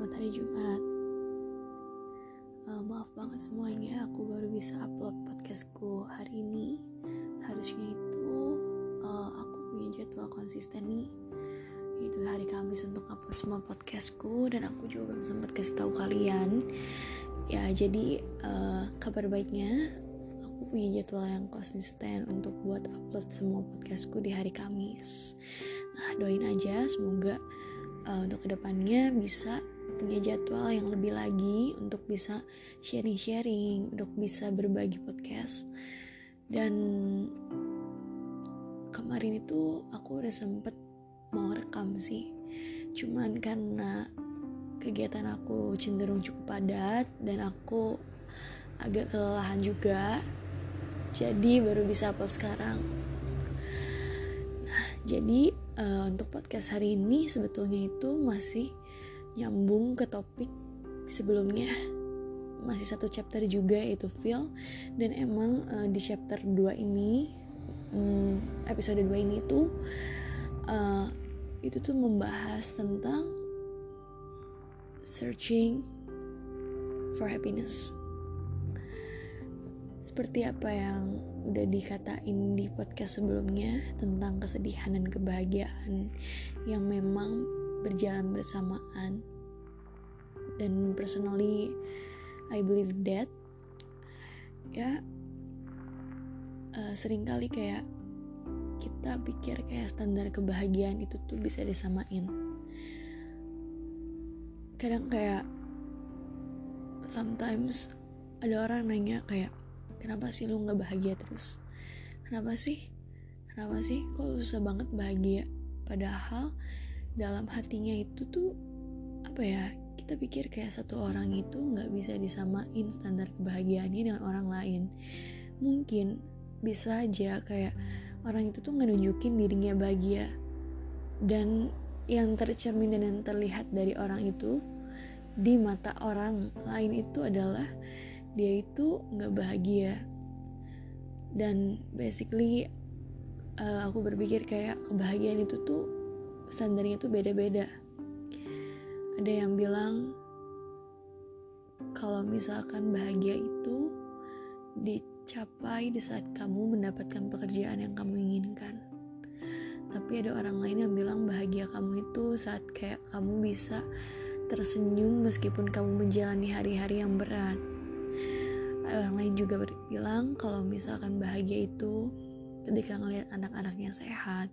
Selamat hari Jumat. Uh, maaf banget semuanya, aku baru bisa upload podcastku hari ini. Harusnya itu uh, aku punya jadwal konsisten nih, yaitu hari Kamis untuk upload semua podcastku dan aku juga belum sempat kasih tahu kalian. Ya jadi uh, kabar baiknya aku punya jadwal yang konsisten untuk buat upload semua podcastku di hari Kamis. Nah doain aja semoga uh, untuk ke depannya bisa punya jadwal yang lebih lagi untuk bisa sharing-sharing, untuk bisa berbagi podcast. Dan kemarin itu aku udah sempet mau rekam sih, cuman karena kegiatan aku cenderung cukup padat dan aku agak kelelahan juga, jadi baru bisa upload sekarang. Nah, jadi uh, untuk podcast hari ini sebetulnya itu masih nyambung ke topik sebelumnya. Masih satu chapter juga yaitu feel dan emang uh, di chapter 2 ini um, episode 2 ini tuh uh, itu tuh membahas tentang searching for happiness. Seperti apa yang udah dikatain di podcast sebelumnya tentang kesedihan dan kebahagiaan yang memang berjalan bersamaan. Dan personally I believe that ya uh, sering kali kayak kita pikir kayak standar kebahagiaan itu tuh bisa disamain. Kadang kayak sometimes ada orang nanya kayak kenapa sih lu nggak bahagia terus? Kenapa sih? Kenapa sih kok lu susah banget bahagia? Padahal dalam hatinya itu tuh apa ya kita pikir kayak satu orang itu nggak bisa disamain standar kebahagiaannya dengan orang lain. Mungkin bisa aja kayak orang itu tuh nunjukin dirinya bahagia. Dan yang tercermin dan yang terlihat dari orang itu di mata orang lain itu adalah dia itu nggak bahagia. Dan basically uh, aku berpikir kayak kebahagiaan itu tuh standarnya tuh beda-beda. Ada yang bilang kalau misalkan bahagia itu dicapai di saat kamu mendapatkan pekerjaan yang kamu inginkan. Tapi ada orang lain yang bilang bahagia kamu itu saat kayak kamu bisa tersenyum meskipun kamu menjalani hari-hari yang berat. Orang lain juga bilang kalau misalkan bahagia itu ketika ngelihat anak-anaknya sehat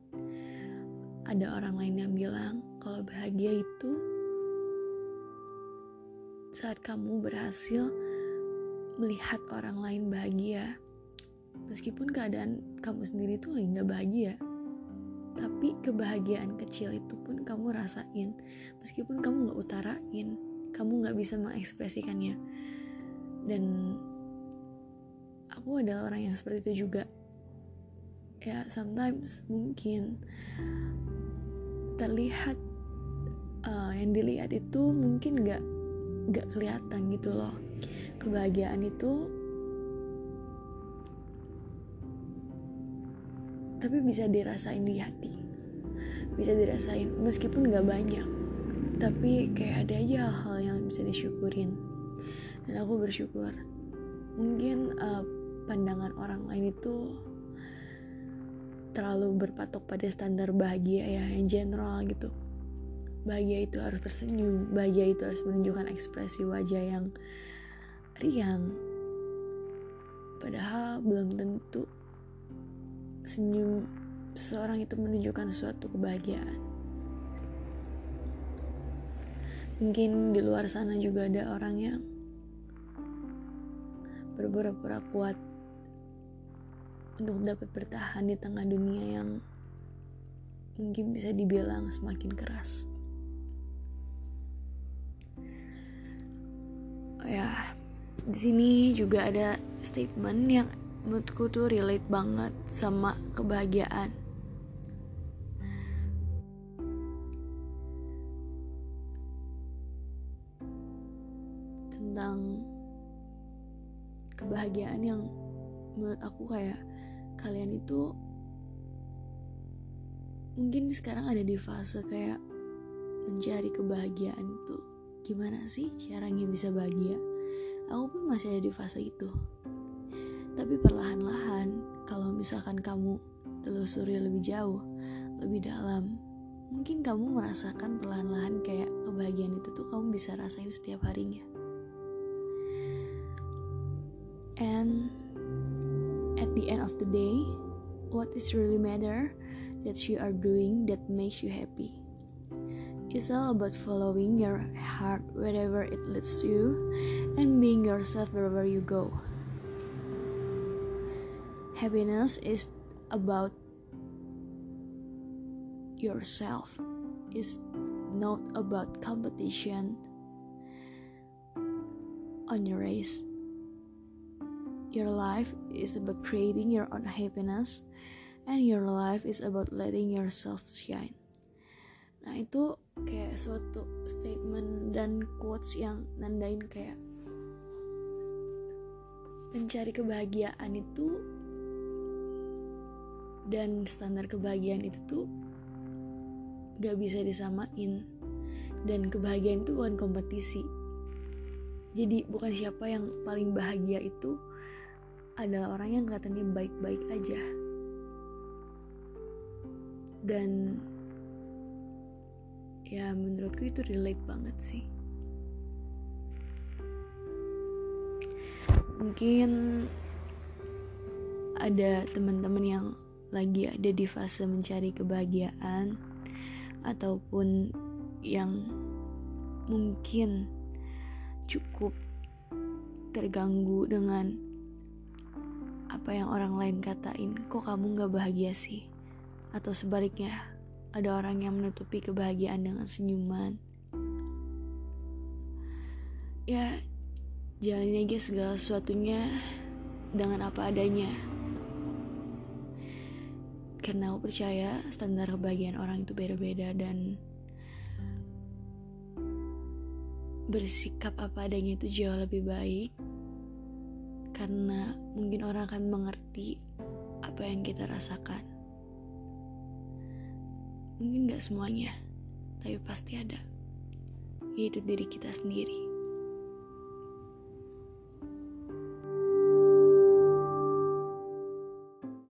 ada orang lain yang bilang kalau bahagia itu saat kamu berhasil melihat orang lain bahagia. Meskipun keadaan kamu sendiri tuh lagi nggak bahagia tapi kebahagiaan kecil itu pun kamu rasain. Meskipun kamu nggak utarain kamu nggak bisa mengekspresikannya. Dan aku adalah orang yang seperti itu juga. Ya sometimes mungkin terlihat uh, yang dilihat itu mungkin gak gak kelihatan gitu loh. Kebahagiaan itu tapi bisa dirasain di hati. Bisa dirasain meskipun gak banyak tapi kayak ada aja hal-hal yang bisa disyukurin. Dan aku bersyukur mungkin uh, pandangan orang lain itu terlalu berpatok pada standar bahagia ya yang general gitu. Bahagia itu harus tersenyum bahagia itu harus menunjukkan ekspresi wajah yang riang. Padahal belum tentu senyum seseorang itu menunjukkan suatu kebahagiaan. Mungkin di luar sana juga ada orang yang berpura-pura kuat untuk dapat bertahan di tengah dunia yang mungkin bisa dibilang semakin keras. Oh ya, di sini juga ada statement yang menurutku tuh relate banget sama kebahagiaan. Tentang kebahagiaan yang menurut aku kayak kalian itu mungkin sekarang ada di fase kayak mencari kebahagiaan itu gimana sih caranya bisa bahagia? Aku pun masih ada di fase itu. Tapi perlahan-lahan kalau misalkan kamu telusuri lebih jauh lebih dalam mungkin kamu merasakan perlahan-lahan kayak kebahagiaan itu tuh kamu bisa rasain setiap harinya. And the end of the day what is really matter that you are doing that makes you happy It's all about following your heart wherever it leads you and being yourself wherever you go. Happiness is about yourself. It's not about competition on your race. Your life is about creating your own happiness and your life is about letting yourself shine. Nah, itu kayak suatu statement dan quotes yang nandain kayak mencari kebahagiaan itu dan standar kebahagiaan itu tuh gak bisa disamain dan kebahagiaan itu bukan kompetisi jadi bukan siapa yang paling bahagia itu adalah orang yang kelihatannya baik-baik aja. Dan ya menurutku itu relate banget sih. Mungkin ada teman-teman yang lagi ada di fase mencari kebahagiaan ataupun yang mungkin cukup terganggu dengan apa yang orang lain katain kok kamu gak bahagia sih atau sebaliknya ada orang yang menutupi kebahagiaan dengan senyuman. Ya, jalani aja segala sesuatunya dengan apa adanya. Karena aku percaya standar kebahagiaan orang itu beda-beda dan bersikap apa adanya itu jauh lebih baik karena mungkin orang akan mengerti apa yang kita rasakan. Mungkin gak semuanya, tapi pasti ada. Yaitu diri kita sendiri.